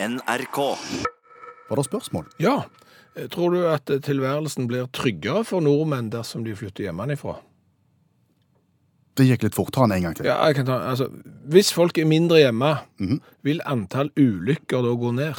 NRK. Var det spørsmål? Ja. Tror du at tilværelsen blir tryggere for nordmenn dersom de flytter hjemmefra? Det gikk litt fort. Ta den en gang til. Ja, jeg kan ta, altså, hvis folk er mindre hjemme, Mhm. vil antall ulykker da gå ned?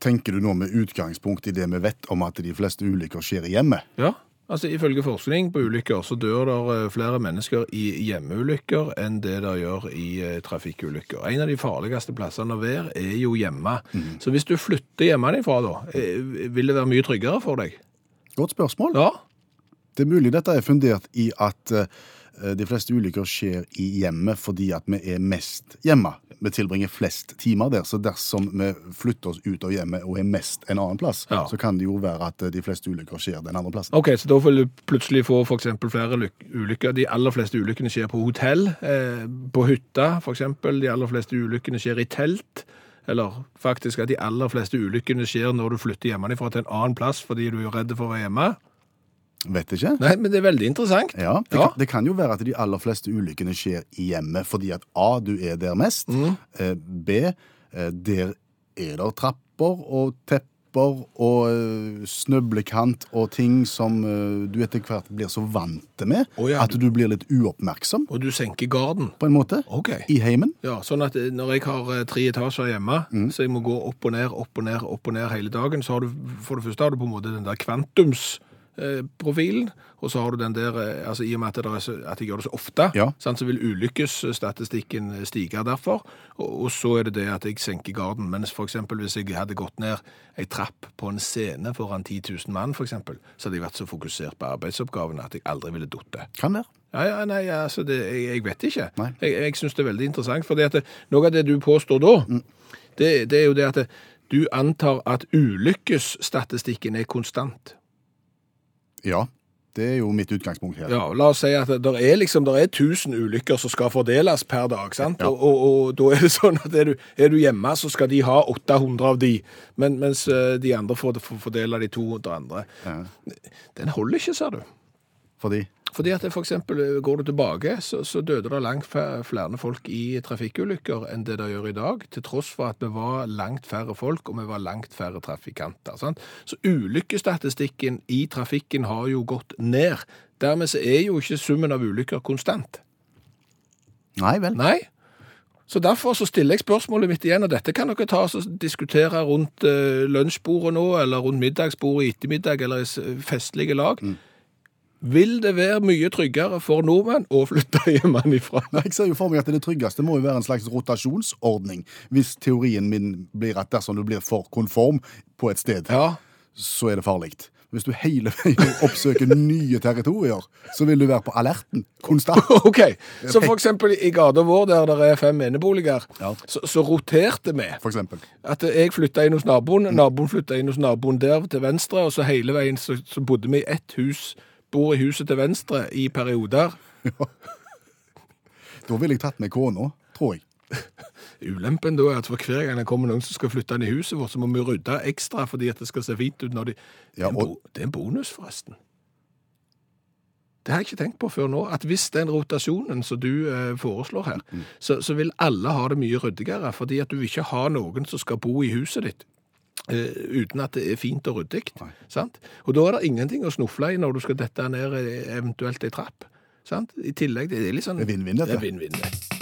Tenker du nå med utgangspunkt i det vi vet om at de fleste ulykker skjer i hjemmet? Ja. Altså, Ifølge forskning på ulykker så dør det eh, flere mennesker i hjemmeulykker enn det der gjør i eh, trafikkulykker. En av de farligste plassene å være er jo hjemme. Så hvis du flytter hjemmefra, da, eh, vil det være mye tryggere for deg? Godt spørsmål. Ja. Det er mulig dette er fundert i at eh, de fleste ulykker skjer i hjemmet fordi at vi er mest hjemme. Vi tilbringer flest timer der, så dersom vi flytter oss ut av hjemmet og er mest en annen plass, Ja. så kan det jo være at eh, de fleste ulykker skjer den andre plassen. Ok, så da vil du plutselig få eksempel flere ulykker. De aller fleste ulykkene skjer på hotell, eh, på hytta eksempel. De aller fleste ulykkene skjer i telt. Eller faktisk at de aller fleste ulykkene skjer når du flytter hjemmefra til en annen plass fordi du er redd for å være hjemme. Vet ikke. Nei, men det er veldig interessant. Ja, det, Ja. Kan, det kan jo være at de aller fleste ulykkene skjer i hjemmet fordi at A, du er der mest, Mm. B, eh, der er det trapper og tepper og eh, snøblekant og ting som eh, du etter hvert blir så vant med oh, ja, at du blir litt uoppmerksom Og du senker garden. på en måte Okay. i heimen. Ja, sånn at eh, når jeg har eh, tre etasjer hjemme, så jeg må gå opp og ned, opp og ned, opp og ned hele dagen, så har du, for det første har du på en måte den der kvantumsprofilen, og så har du den der, eh, altså i og med at, det er så, at jeg gjør det så ofte, Ja. sant, så vil ulykkesstatistikken eh, stige derfor, og, og så er det det at jeg senker garden, mens for eksempel hvis jeg hadde gått ned ei trapp på en scene foran 10 000 mann, for eksempel, så hadde jeg vært så fokusert på arbeidsoppgavene at jeg aldri ville dotte. Kan være. Ja, ja, nei, altså, det, jeg, jeg vet ikke. Nei. Jeg, jeg synes det er veldig interessant, For noe av det du påstår da, det, det er jo det at det, du antar at ulykkesstatistikken er konstant. Ja, det er jo mitt utgangspunkt her. Ja, la oss si at det der er liksom, der er 1000 ulykker som skal fordeles per dag, sant? Ja. Og, og, og da er det sånn at er du, er du hjemme, så skal de ha 800 av de, men, mens eh, de andre får, får fordele de 200 andre. Ja. Den holder ikke, sa du. Fordi Fordi at for eksempel eh, går du tilbake, så, så døde det langt flere folk i trafikkulykker enn det det gjør i dag, til tross for at vi var langt færre folk, og vi var langt færre trafikanter. Sant? Så ulykkesstatistikken i trafikken har jo gått ned. Dermed så er jo ikke summen av ulykker konstant. Nei vel. Nei. Så derfor så stiller jeg spørsmålet mitt igjen, og dette kan dere ta og diskutere rundt eh, lunsjbordet nå, eller rundt middagsbordet i ettermiddag, eller i festlige lag. Vil det være mye tryggere for nordmenn å flytte hjemmefra? Jeg ser jo for meg at det tryggeste må jo være en slags rotasjonsordning, hvis teorien min blir at dersom du blir for konform på et sted, Ja, så er det farlig. Hvis du hele veien oppsøker nye territorier, så vil du være på alerten konstant. ok. Så for eksempel i gata vår, der det er fem eneboliger, Ja. så, så roterte vi. For eksempel. At jeg flytta inn hos naboen, naboen flytta inn hos naboen der til venstre, og så hele veien så, så bodde vi i ett hus, bor i huset til venstre i perioder. Da ville jeg tatt med kona, tror jeg. Ulempen da er at for hver gang det kommer noen som skal flytte inn i huset vårt, så må vi rydde ekstra fordi at det skal se fint ut når de... Ja, og- det er en bonus, forresten. Det har jeg ikke tenkt på før nå, at hvis den rotasjonen som du eh, foreslår her, Mm. så, så vil alle ha det mye ryddigere, fordi at du vil ikke ha noen som skal bo i huset ditt. Eh, uten at det er fint og ryddig. Og da er det ingenting å snufle i når du skal dette ned eh, eventuelt ei trapp. Sant? I tillegg, det er litt sånn Det vinn-vinn, dette. Det er vinn-vinn, det.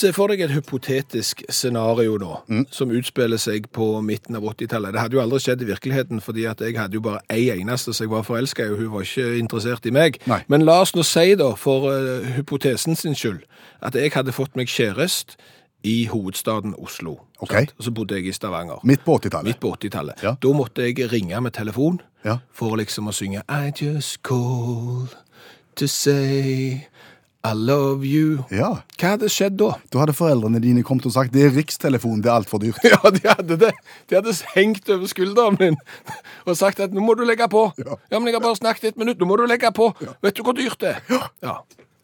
Se for deg et hypotetisk scenario nå, Mm. som utspiller seg på midten av 80-tallet. Det hadde jo aldri skjedd i virkeligheten, fordi at jeg hadde jo bare ei eneste som jeg var forelska i, og hun var ikke interessert i meg. Nei. Men la oss nå si, da, for uh, hypotesen sin skyld, at jeg hadde fått meg kjæreste i hovedstaden Oslo. Ok. Og så bodde jeg i Stavanger. Midt på 80-tallet. Midt på 80-tallet. Ja. Da måtte jeg ringe med telefon Ja. for liksom å synge I just call to say I love you. Ja. Hva hadde skjedd da? Da hadde foreldrene dine kommet og sagt det er rikstelefonen, det er altfor dyrt. Ja, de hadde det. De hadde hengt over skulderen min og sagt at nå må du legge på. Ja. Ja, men jeg har bare snakket et minutt, nå må du legge på. Vet du hvor dyrt det er? Ja.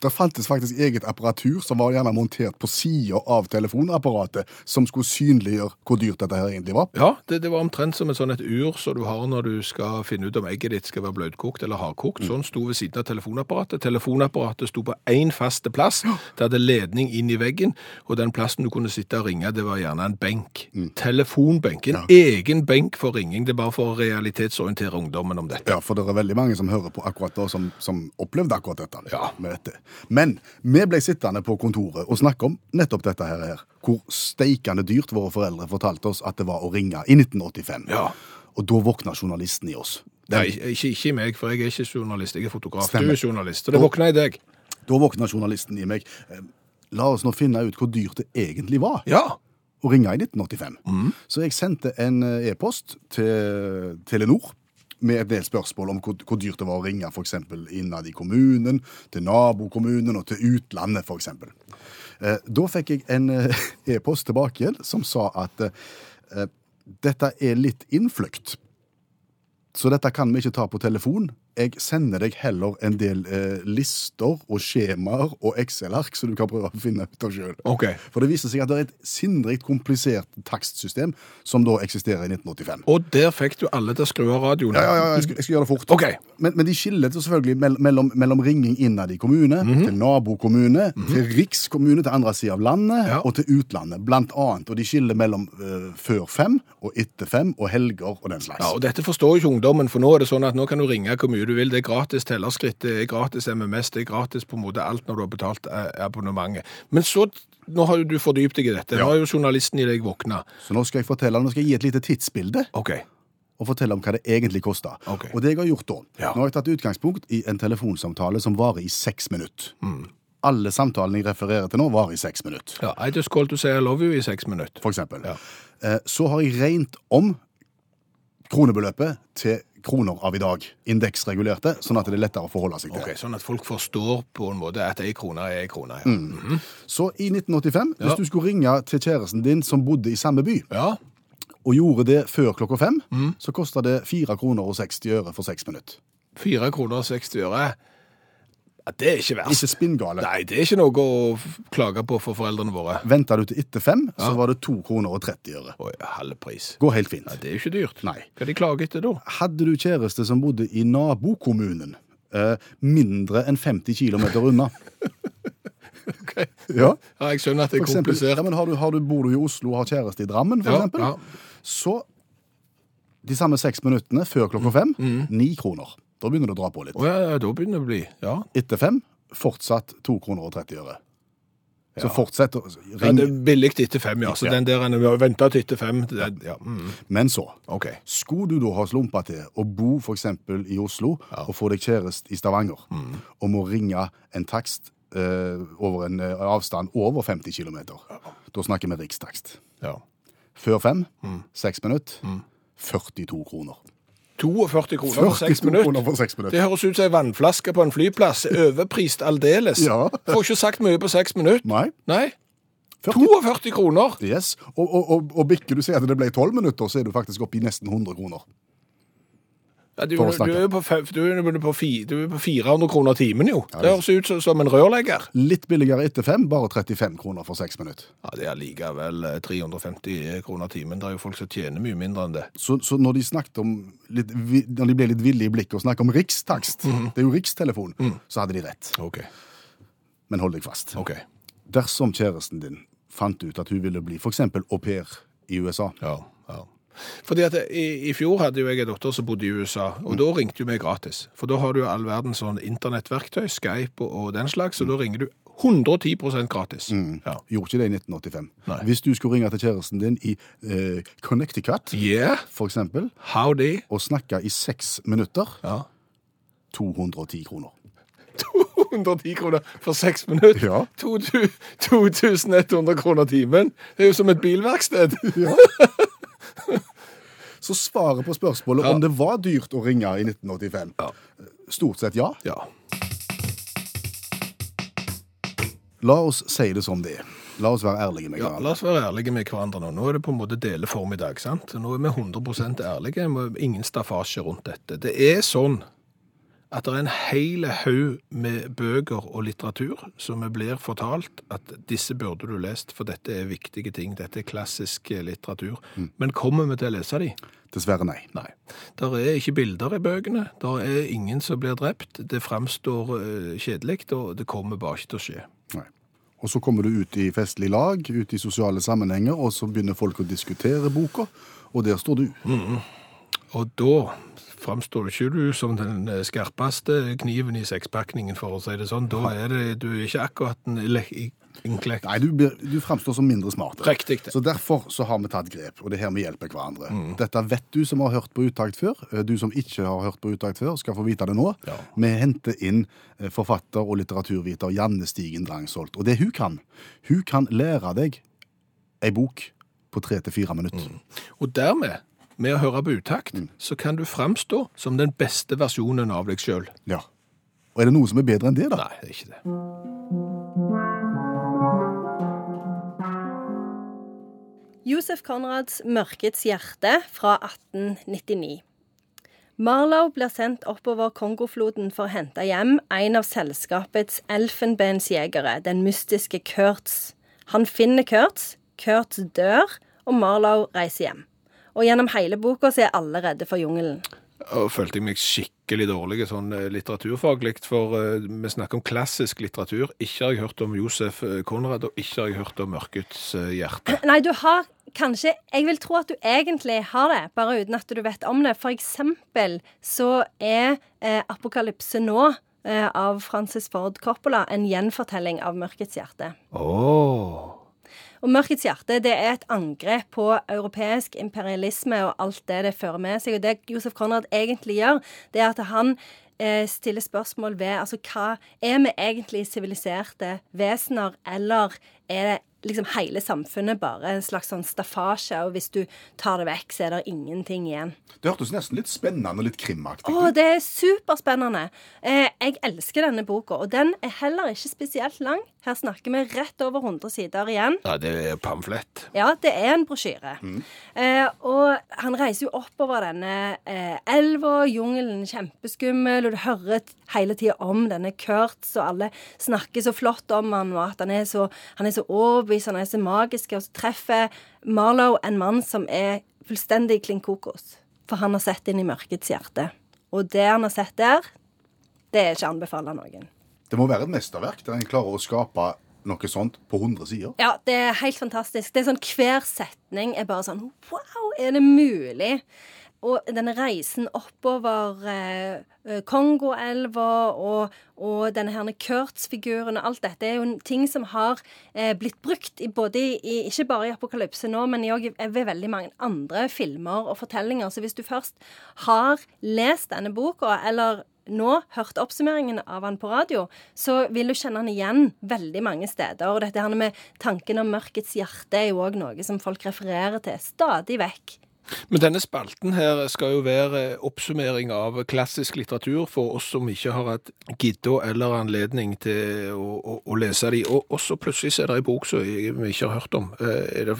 Det fantes faktisk eget apparatur som var gjerne montert på sida av telefonapparatet, som skulle synliggjøre hvor dyrt dette her egentlig var. Ja, det, det var omtrent som et sånn et ur som du har når du skal finne ut om egget ditt skal være bløtkokt eller hardkokt. Sånn sto ved siden av telefonapparatet. Telefonapparatet sto på én faste plass. Det hadde ledning inn i veggen, og den plassen du kunne sitte og ringe, det var gjerne en benk. Telefonbenk. En egen benk for ringing. Det er bare for å realitetsorientere ungdommen om dette. Ja, for det er veldig mange som hører på akkurat da, som, som opplevde akkurat dette. Ja. Med dette. Men vi ble sittende på kontoret og snakke om nettopp dette her. Hvor steikende dyrt våre foreldre fortalte oss at det var å ringe i 1985. Ja. Og da våkna journalisten i oss. Den, Nei, ikke, ikke meg, for jeg er ikke journalist, jeg er fotograf. Stemmer. Du er journalist, så det våkna i deg. Da våkna journalisten i meg. Eh, La oss nå finne ut hvor dyrt det egentlig var Ja. å ringe i 1985. Så jeg sendte en eh, e-post til Telenor med et del spørsmål om hvor, hvor dyrt det var å ringe f.eks. innad i kommunen, til nabokommunen og til utlandet f.eks. Eh, da fikk jeg en eh, e-post tilbake igjen som sa at eh, dette er litt innfløkt. Så dette kan vi ikke ta på telefon. Jeg sender deg heller en del eh, lister og skjemaer og Excel-ark, så du kan prøve å finne ut av sjøl. Okay. For det viser seg at det er et sinnrikt komplisert takstsystem som da eksisterer i 1985. Og der fikk du alle til å skru av radioen. Ja, ja, ja, jeg skal, jeg skal gjøre det fort. Okay. Men, men de skiller selvfølgelig mellom, mellom ringing innad i kommune, til nabokommune, til rikskommune til andre sida av landet Ja. og til utlandet, blant annet. Og de skiller mellom eh, før fem og etter fem og helger og den slags. Ja, og Dette forstår jo ikke ungdommen, for nå er det sånn at nå kan du ringe hvor mye du vil. Det er gratis tellerskritt, det er gratis MMS, det er gratis på en måte alt når du har betalt eh, abonnementet. Men så, nå har jo du fordypt deg i dette. Nå har jo journalisten i deg våkna. Så nå skal jeg fortelle, nå skal jeg gi et lite tidsbilde. Okay. og fortelle om hva det egentlig koster. Okay. Og det jeg har gjort da, Ja. nå har jeg tatt utgangspunkt i en telefonsamtale som varer i seks minutter. Mm. Alle samtalene jeg refererer til nå, varer i seks minutter, Ja, I just called to say I love you i seks minutter. for eksempel. Ja. Eh, Så har jeg regnet om kronebeløpet til kroner av i dag, indeksregulerte, sånn at det er lettere å forholde seg til. Okay, Sånn at folk forstår på en måte at ei krone er ei krone. Ja. Mm. Så i 1985, Ja. hvis du skulle ringe til kjæresten din som bodde i samme by, ja. og gjorde det før klokka fem, Mm. så kosta det 4 kroner og 60 øre for seks minutter. 4 kroner og 60 øre. Ja, det er ikke verst. Ikke spinngale. Nei, det er ikke noe å klage på for foreldrene våre. Venta du til etter fem, så var det 2 kroner og 30 øre. Oi, halve pris. Går helt fint. Ja, det er jo ikke dyrt. Nei. Hva de klager etter da? Hadde du kjæreste som bodde i nabokommunen, eh, mindre enn 50 km unna Ok. ja, Ja, jeg skjønner at det er eksempel, komplisert. ja, men har du, har du, Bor du i Oslo og har kjæreste i Drammen, for Ja, eksempel, ja. så de samme seks minuttene før klokka fem, Mm. ni kroner. Da begynner det å dra på litt. Å ja, ja, da begynner det å bli Ja. Etter fem, fortsatt to kroner og 30 øre. Så fortsett å ja det er billig etter fem, ja. Så Ja. den der en må vente til etter fem det, Ja. Mm. Men så, OK. skulle du da ha slumpa til å bo for eksempel i Oslo og få deg kjæreste i Stavanger, Mm. og må ringe en takst eh, over en eh, avstand over 50 km, da snakker vi rikstakst. Ja. Før fem, Mm. seks minutter, 42 kroner. 42 kroner for 6 minutter. minutter. Det høres ut som ei vannflaske på en flyplass. Overprist aldeles. Ja. Får ikke sagt mye på 6 minutter. Nei, Nei. 40. 42 kroner! yes. Og, og, og, og bikker du sier at det ble 12 minutter, så er du faktisk oppe i nesten 100 kroner. Ja, du, For å du, snakke. er jo på, fe- du, er jo på, fi, du er på 400 kroner timen, jo. det høres ut som, som en rørlegger. Litt billigere etter fem, bare 35 kroner for seks minutter. Ja, Det er likevel eh, 350 kroner timen. Det er jo folk som tjener mye mindre enn det. Så, så når de snakket om litt, vi- når de ble litt villige i blikket og snakket om rikstakst, Mhm. det er jo rikstelefon, så hadde de rett. OK. Men hold deg fast. ok. Dersom kjæresten din fant ut at hun ville bli for eksempel au pair i USA, Ja, ja. Fordi at i, I fjor hadde jo jeg en datter som bodde i USA, og da ringte jo vi gratis. For da har du jo all verdens sånn internettverktøy, Skype og, og den slags, så da ringer du 110 gratis. Ja. gjorde ikke det i 1985. Nei. Hvis du skulle ringe til kjæresten din i eh, Connecticut, Yeah, for eksempel, howdy. og snakke i seks minutter, Ja. 210 kroner. 210 kroner for seks minutter. Ja. 2100 kroner timen. Det er jo som et bilverksted. Så svaret på spørsmålet Ja. om det var dyrt å ringe i 1985, Ja. stort sett ja. Ja. La oss si det som det er. La oss være ærlige med ja, hverandre. la oss være ærlige med hverandre nå. Nå er det på en måte deleformiddag, sant? Nå er vi 100 ærlige, ingen staffasje rundt dette. Det er sånn at det er en hel haug med bøker og litteratur som vi blir fortalt at disse burde du lest, for dette er viktige ting. Dette er klassisk litteratur. litteratur. Men kommer vi til å lese de? Dessverre nei. Nei. Der er ikke bilder i bøkene. Der er ingen som blir drept. Det framstår eh, kjedelig, og det kommer bare ikke til å skje. nei. Og så kommer du ut i festlig lag, ut i sosiale sammenhenger, og så begynner folk å diskutere boka, og der står du. Og da framstår ikke du som den eh, skarpeste kniven i sekspakningen, for å si det sånn. Da er det, du er ikke akkurat en inklekt. Nei, du, du framstår som mindre smart. Riktig det. Så derfor så har vi tatt grep, og det er her vi hjelper hverandre. Dette vet du som har hørt på Utakt før. Eh, Du som ikke har hørt på Utakt før, skal få vite det nå. Ja. Vi henter inn eh, forfatter og litteraturviter Janne Stigen Drangsholt. Og det hun kan, hun kan lære deg ei bok på tre til fire minutter. Og dermed, med å høre på utakt, så kan du framstå som den beste versjonen av deg sjøl. Ja. Og er det noe som er bedre enn det, da? Nei, det er ikke det. Josef Konrads 'Mørkets hjerte' fra 1899. Marlow blir sendt oppover Kongofloden for å hente hjem en av selskapets elfenbensjegere, den mystiske Kurtz. Han finner Kurtz, Kurtz dør, og Marlow reiser hjem. Og gjennom hele boka så er alle redde for jungelen. Og følte jeg meg skikkelig dårlig sånn eh, litteraturfaglig, for uh, vi snakker om klassisk litteratur. Ikke har jeg hørt om Josef eh, Konrad, og ikke har jeg hørt om Mørkets hjerte. Nei, du har kanskje Jeg vil tro at du egentlig har det, bare uten at du vet om det. For eksempel så er eh, 'Apokalypse nå' eh, av Francis Ford Coppola en gjenfortelling av 'Mørkets hjerte'. Åh. Og 'Mørkets hjerte' det er et angrep på europeisk imperialisme og alt det det fører med seg. Og det Josef Konrad egentlig gjør, det er at han eh, stiller spørsmål ved altså hva Er vi egentlig siviliserte vesener, eller er det liksom hele samfunnet bare en slags sånn staffasje, og hvis du tar det vekk, så er det ingenting igjen. Det hørtes nesten litt spennende og litt krimaktig Å, ut. det er superspennende. Eh, jeg elsker denne boka, og den er heller ikke spesielt lang. Her snakker vi rett over 100 sider igjen. Ja, det er pamflett. Ja, det er en brosjyre. Eh, og han reiser jo oppover denne eh, elva, jungelen kjempeskummel, og du hører hele tida om denne Kurtz, og alle snakker så flott om han, og at han er så, han er så overbevist, han er så magisk, og så treffer Marlow en mann som er fullstendig klin kokos. For han har sett inn i mørkets hjerte. Og det han har sett der, det er ikke anbefalt anbefale noen. Det må være et mesterverk der en klarer å skape noe sånt på 100 sider. Ja, det er helt fantastisk. Det er sånn Hver setning er bare sånn Wow, er det mulig? Og denne reisen oppover eh, eh, Kongoelva og, og denne her Kurtz-figuren og alt dette er jo ting som har eh, blitt brukt i både i, ikke bare i Apokalypse nå, men òg ved veldig mange andre filmer og fortellinger. Så hvis du først har lest denne boka, eller nå hørt oppsummeringen av han på radio, så vil du kjenne han igjen veldig mange steder. Og dette her med tanken om mørkets hjerte er jo òg noe som folk refererer til stadig vekk. Men denne spalten her skal jo være oppsummering av klassisk litteratur for oss som ikke har hatt gidda eller anledning til å, å, å lese de. Og, så plutselig er det ei bok som vi ikke har hørt om. Eh, det,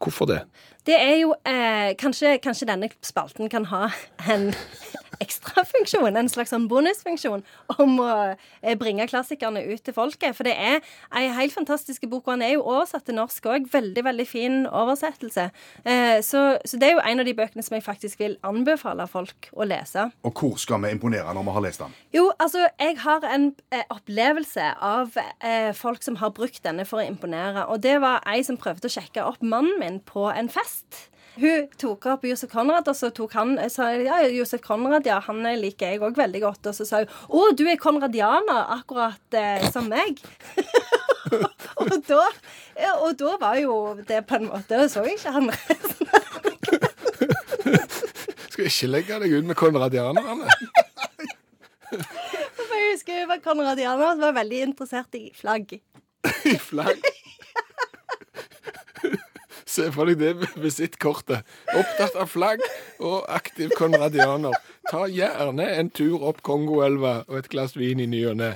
hvorfor det? Det er jo eh, kanskje, kanskje denne spalten kan ha en ekstrafunksjon, en slags sånn bonusfunksjon, om å eh, bringe klassikerne ut til folket. For det er ei helt fantastisk bok, og den er jo oversatt til norsk òg. Veldig, veldig fin oversettelse. Eh, så, så det er jo en av de bøkene som jeg faktisk vil anbefale folk å lese. Og hvor skal vi imponere når vi har lest den? Jo, altså, jeg har en eh, opplevelse av eh, folk som har brukt denne for å imponere. Og det var ei som prøvde å sjekke opp mannen min på en fest. Hun tok opp Josef Konrad, og så tok han jeg sa ja, Josef Konrad, ja, han liker jeg òg veldig godt. Og så sa hun å, du er konradianer, akkurat eh, som meg. og, da, ja, og da var jo det på en måte Så jeg ikke han resten Skal ikke legge deg ut med konradianerne. Jeg husker hun var konradianer og var veldig interessert i flagg. I flagg. Se for deg det visittkortet. Opptatt av flagg og aktiv konradianer. Ta gjerne en tur opp Kongoelva og et glass vin i ny og ne.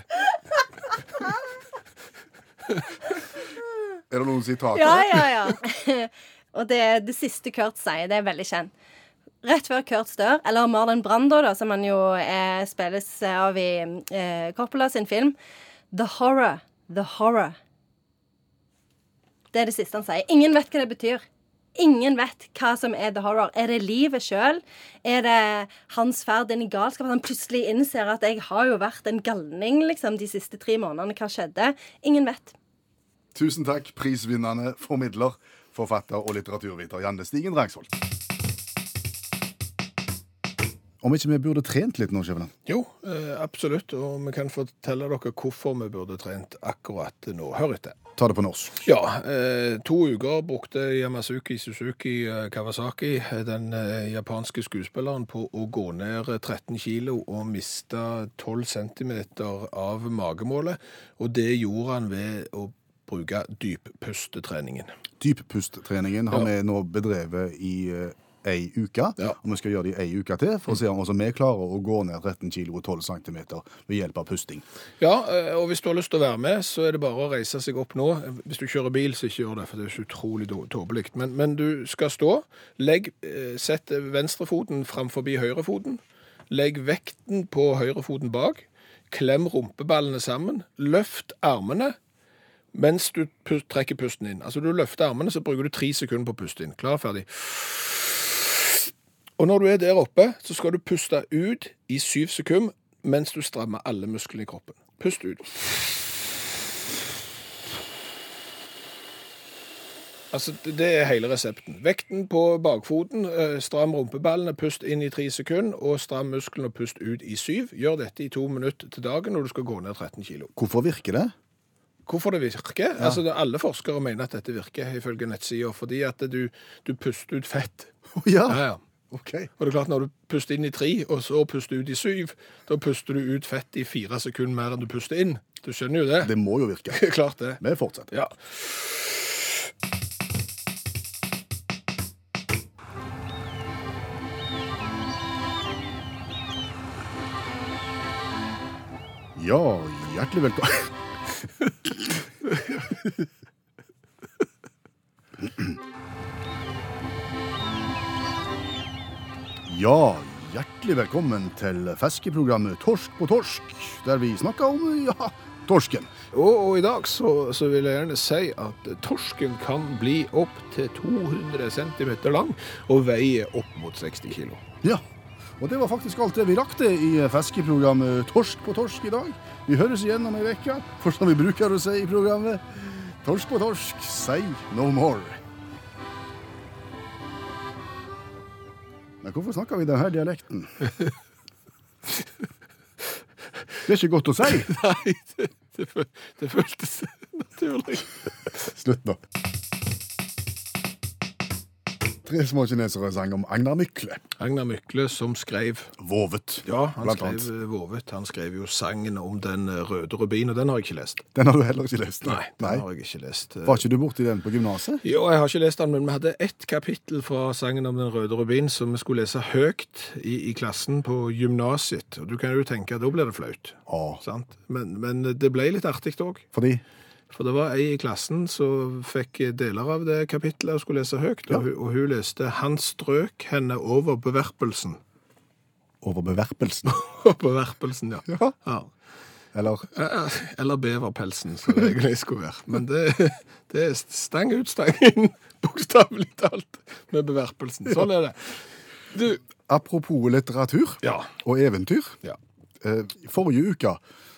Er det noen sitater? Ja, ja, ja. og det, det siste Kurt sier, det er veldig kjent. rett før Kurt Stør, eller Marlon Brando, da, som han jo er, spilles av i eh, Coppola sin film. The horror. The horror. Det er det siste han sier. Ingen vet hva det betyr. Ingen vet hva som er the horror. Er det livet sjøl? Er det hans ferd inn i galskap? At han plutselig innser at 'jeg har jo vært en galning liksom, de siste tre månedene'. Hva skjedde? Ingen vet. Tusen takk, prisvinnende formidler, forfatter og litteraturviter Janne Stigen Drangsvold. Om ikke vi burde trent litt nå, Skjæveland? Jo, eh, absolutt. Og vi kan fortelle dere hvorfor vi burde trent akkurat nå. Hør etter. Ta det på norsk. Ja, eh, to uker brukte Yamazuki Suzuki eh, Kawasaki, den japanske skuespilleren, på å gå ned 13 kilo og miste 12 cm av magemålet. Og det gjorde han ved å bruke dyppustetreningen. Dyppusttreningen har Ja. vi nå bedrevet i ei uke, Ja. og vi skal gjøre det i ei uke til for å se om også vi klarer å gå ned 13 kilo og 12 cm ved hjelp av pusting. Ja, eh, og hvis du har lyst til å være med, så er det bare å reise seg opp nå. Hvis du kjører bil, så ikke gjør det, for det er så utrolig tåpelig. Men, men du skal stå. Legg, eh, sett venstrefoten framfor høyrefoten. Legg vekten på høyrefoten bak. Klem rumpeballene sammen. Løft armene mens du trekker pusten inn. Altså du løfter armene, så bruker du tre sekunder på å puste inn. Klar, ferdig. Og når du er der oppe, så skal du puste ut i syv sekunder mens du strammer alle musklene i kroppen. Pust ut. Altså, det- er hele resepten. Vekten på bakfoten, eh, stram rumpeballene, pust inn i tre sekunder, og stram muskelen og pust ut i syv. Gjør dette i to minutter til dagen når du skal gå ned 13 kilo. Hvorfor virker det? Hvorfor det virker? Altså, Alle forskere mener at dette virker, ifølge nettsida, fordi at du, du puster ut fett. Å ja. Ja, ja. OK. Og det er klart, når du puster inn i tre, og så puster ut i syv, da puster du ut fett i fire sekunder mer enn du puster inn. Du skjønner jo det? Det må jo virke. Klart det. Vi fortsetter. Ja. Ja, hjertelig velkommen. Ja, hjertelig velkommen til fiskeprogrammet Torsk på torsk, der vi snakker om, ja, torsken. Og, og i dag så, så vil jeg gjerne si at torsken kan bli opp til 200 cm lang og veie opp mot 60 kg. Ja, og det var faktisk alt det vi rakte i fiskeprogrammet Torsk på torsk i dag. Vi høres igjen om ei uke, for som vi bruker å si i programmet, torsk på torsk, say no more. Men hvorfor snakker vi denne dialekten? Det er ikke godt å si. Nei, det, det, det føltes naturlig. Slutt nå. Tre små kinesere sang om Agnar Mykle. Agnar Mykle som skrev Vovet. Ja, han Blant skrev annet. eh, Vovet. Han skrev jo sangen om den eh, røde rubin, og den har jeg ikke lest. Den har du heller ikke lest? Nei, den har jeg ikke lest. Var ikke du borti den på gymnaset? Jo, jeg har ikke lest den, men vi hadde ett kapittel fra sangen om den røde rubin som vi skulle lese høyt i, i klassen på gymnaset. Og du kan jo tenke at da blir det flaut. Ah. Sant? Men, men det ble litt artig òg. fordi For det var ei i klassen som fikk deler av det kapittelet og skulle lese høyt, og, hun, og hun leste 'Han strøk henne over beverpelsen'. over beverpelsen. beverpelsen, ja. Ja. ja. Eller Eh, Eller beverpelsen, som det egentlig skulle være. Men det, det er stang ut, stang inn, bokstavelig talt, med beverpelsen. Sånn er det. Du, apropos litteratur ja. og eventyr. ja. Eh, Forrige uke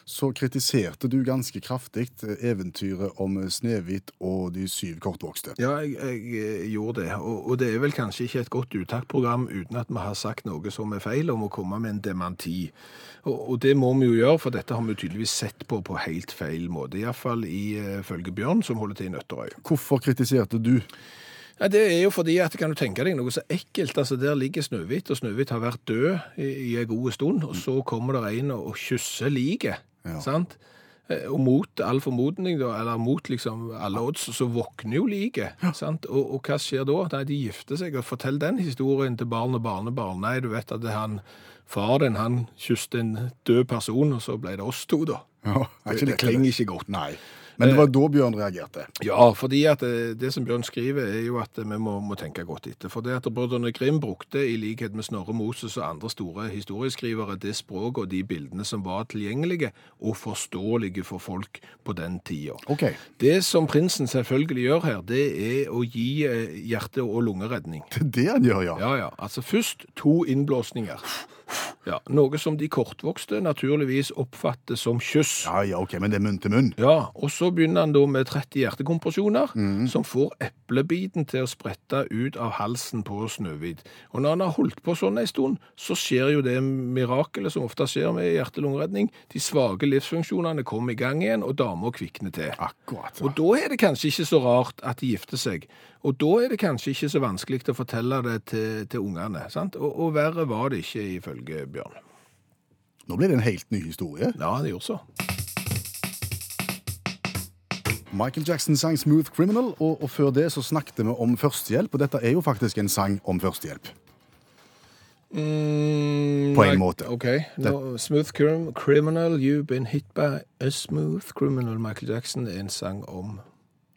så kritiserte du ganske kraftig eh, eventyret om Snehvit og de syv kortvokste. Ja, jeg, jeg eh, gjorde det. Og, og det er vel kanskje ikke et godt uttaksprogram uten at vi har sagt noe som er feil, om å komme med en dementi. Og, og det må vi jo gjøre, for dette har vi tydeligvis sett på på helt feil måte. Iallfall ifølge Bjørn, som holder til i Nøtterøy. Hvorfor kritiserte du? Ja, Det er jo fordi at kan du tenke deg noe så ekkelt. altså Der ligger Snøhvit, og Snøhvit har vært død i, i en god stund, og så kommer det en og kysser liket. Ja. sant? Eh, Og mot all formodning, da, eller mot liksom alle odds, så våkner jo liket. Ja. Og, og hva skjer da? Nei, De gifter seg, og fortell den historien til barn og barnebarn. Nei, du vet at han, far din han kysset en død person, og så ble det oss to, da. Ja, Det, det lett, klinger ikke godt. Nei. Men det var da Bjørn reagerte. Ja, fordi at det, det som Bjørn skriver er jo at vi må, må tenke godt etter. For det at brødrene Grim brukte, i likhet med Snorre Moses og andre store historieskrivere, det språket og de bildene som var tilgjengelige og forståelige for folk på den tida. Okay. Det som prinsen selvfølgelig gjør her, det er å gi eh, hjerte- og lungeredning. Det er det han gjør, ja. Ja, ja. Altså først to innblåsninger. Ja, Noe som de kortvokste naturligvis oppfatter som kyss. Ja, ja, ok, Men det er munn til munn. Ja, og så begynner han da med 30 hjertekompresjoner, som får eplebiten til å sprette ut av halsen på Snøhvit. Og når han har holdt på sånn en stund, så skjer jo det mirakelet som ofte skjer med hjerte-lungeredning. De svake livsfunksjonene kommer i gang igjen, og dama kvikner til. Akkurat. Og da er det kanskje ikke så rart at de gifter seg. Og da er det kanskje ikke så vanskelig å fortelle det til, til ungene. sant? Og, og verre var det ikke, ifølge Bjørn. Nå blir det en helt ny historie. Ja, det gjorde så. Michael Jackson sang 'Smooth Criminal', og, og før det så snakket vi om førstehjelp, og dette er jo faktisk en sang om førstehjelp. Mm, På en måte. OK. No, smooth criminal, you've been hit by a smooth criminal. Michael Jackson er en sang om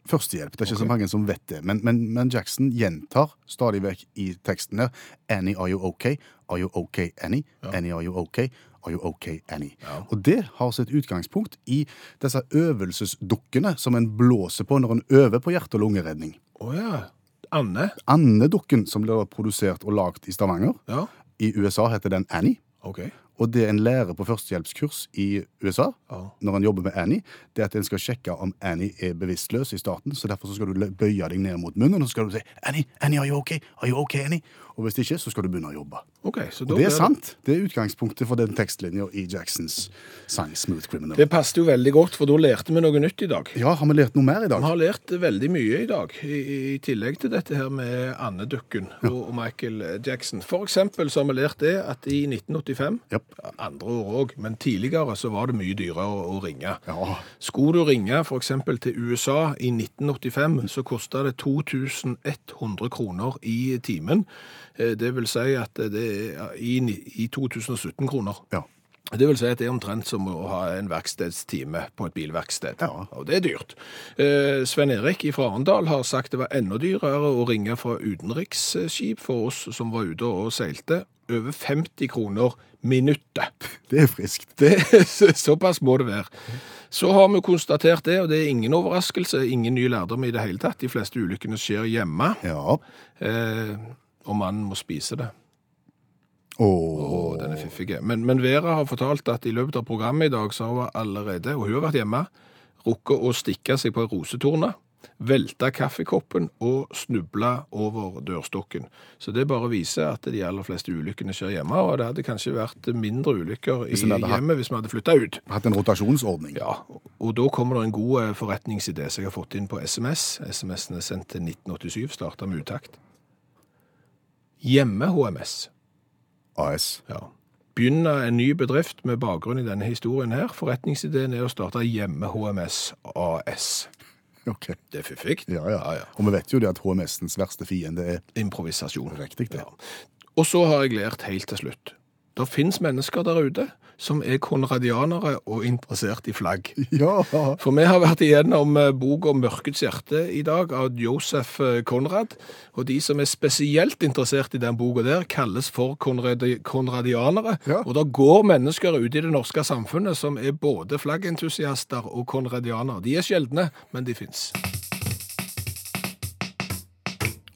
Førstehjelp. Det er ikke okay. så mange som vet det. Men, men, men Jackson gjentar stadig vekk i teksten her Annie, are you okay? Are you okay, Annie? Annie, are you okay? Are you okay, Annie? Og det har sitt utgangspunkt i disse øvelsesdukkene som en blåser på når en øver på hjerte- og lungeredning. Oh, ja. Anne-dukken som blir produsert og lagd i Stavanger. Ja. I USA heter den Annie. OK. Og det en lærer på førstehjelpskurs i USA, Ja. når en jobber med Annie, det er at en skal sjekke om Annie er bevisstløs i starten. Så derfor så skal du bøye deg ned mot munnen og så skal du si Annie, Annie, are you okay? Are you okay, Annie? Og hvis ikke, så skal du begynne å jobbe. Okay, Og det er sant. Det er utgangspunktet for den tekstlinja i Jacksons sang 'Smooth Criminal'. Det passet jo veldig godt, for da lærte vi noe nytt i dag. Ja, har vi lært noe mer i dag? Vi har lært veldig mye i dag, i, i tillegg til dette her med Anne-dukken og, og Michael Jackson. For eksempel så har vi lært det at i 1985, yep. andre år òg, men tidligere så var det mye dyrere å, å ringe. Ja. Skulle du ringe f.eks. til USA i 1985, så kosta det 2100 kroner i timen. Eh, Det vil si at det er i, i 2017 kroner. ja. Det vil si at det er omtrent som å ha en verkstedstime på et bilverksted. Ja. Og det er dyrt. Eh, Sven Erik fra Arendal har sagt det var enda dyrere å ringe fra utenriksskip for oss som var ute og seilte. Over 50 kroner minuttet. Det er friskt. Det, såpass må det være. Så har vi konstatert det, og det er ingen overraskelse, ingen ny lærdom i det hele tatt. De fleste ulykkene skjer hjemme, Ja. eh, og mannen må spise det. Åh. Oh, den er fiffig. Men, men Vera har fortalt at i løpet av programmet i dag så har hun allerede, og hun har vært hjemme, rukket å stikke seg på rosetornet, rosetorne, velte kaffekoppen og snuble over dørstokken. Så det bare viser at de aller fleste ulykkene skjer hjemme, og det hadde kanskje vært mindre ulykker i Hvis hadde hatt- hvis vi hadde flyttet ut. Hatt en rotasjonsordning. Ja, og da kommer det en god eh, forretningsidé som jeg har fått inn på SMS. SMS-en er sendt til 1987, startet med utakt. Hjemme-HMS. AS. Ja. Begynne en ny bedrift med bakgrunn i denne historien her. Forretningsideen er å starte Hjemme-HMS AS. Ok. Det er fiffig. Ja, ja. Og vi vet jo det at HMS-ens verste fiende er Improvisasjon. Riktig, det. Ja. Og så har jeg lært helt til slutt. Det finnes mennesker der ute som er konradianere og interessert i flagg. Ja. For vi har vært igjennom boka bok Mørkets hjerte i dag av Josef eh, Konrad. Og de som er spesielt interessert i den boka der, kalles for konradi konradianere. Ja. Og det går mennesker ute i det norske samfunnet som er både flaggentusiaster og konradianere. De er sjeldne, men de fins.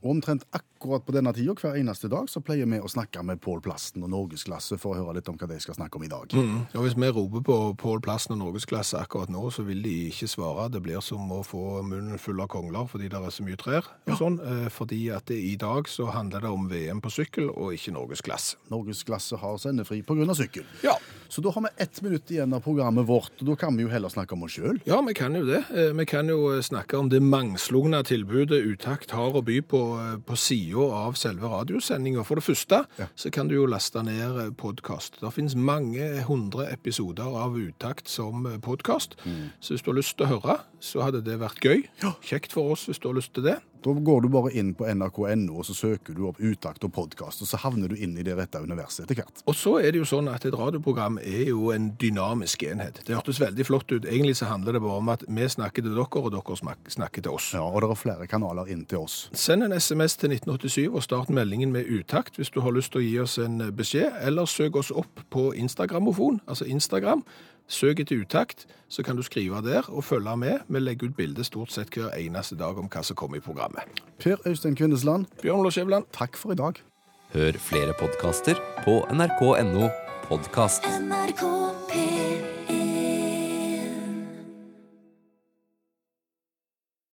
Omtrent akkurat på denne tida hver eneste dag så pleier vi å snakke med Pål Plasten og Norgesklasse for å høre litt om hva de skal snakke om i dag. Og hvis vi roper på Pål Plassen og Norgesklasse akkurat nå, så vil de ikke svare. Det blir som å få munnen full av kongler fordi det er så mye trær og sånn. Eh, Fordi at det, i dag så handler det om VM på sykkel og ikke Norgesklasse. Norgesklasse har sendefri pga. sykkel. Ja. Så da har vi ett minutt igjen av programmet vårt, og da kan vi jo heller snakke om oss sjøl. Ja, vi kan jo det. Eh, Vi kan jo eh, snakke om det mangslungne tilbudet Utakt har å by på, på på sida av selve radiosendinga. For det første Ja. så kan du jo laste ned podkast. Det finnes mange hundre episoder av Utakt som podkast. Så hvis du har lyst til å høre, så hadde det vært gøy. Kjekt for oss hvis du har lyst til det. Da går du bare inn på nrk.no, og så søker du opp Utakt og podkast, og så havner du inn i det rette universet etter hvert. Og så er det jo sånn at et radioprogram er jo en dynamisk enhet. Det hørtes veldig flott ut. Egentlig så handler det bare om at vi snakker til dere, og dere snakker til oss. Ja, og det er flere kanaler inn til oss. Send en SMS til 1987 og start meldingen med utakt hvis du har lyst til å gi oss en beskjed, eller søk oss opp på Instagrammofon, altså Instagram. Søk etter utakt, så kan du skrive der og følge med. Vi legger ut bilder stort sett hver eneste dag om hva som kommer i programmet. Per Øystein Kvindesland, Bjørn Olav Skjæveland. takk for i dag. Hør flere podkaster på nrk.no podkast. NRK P3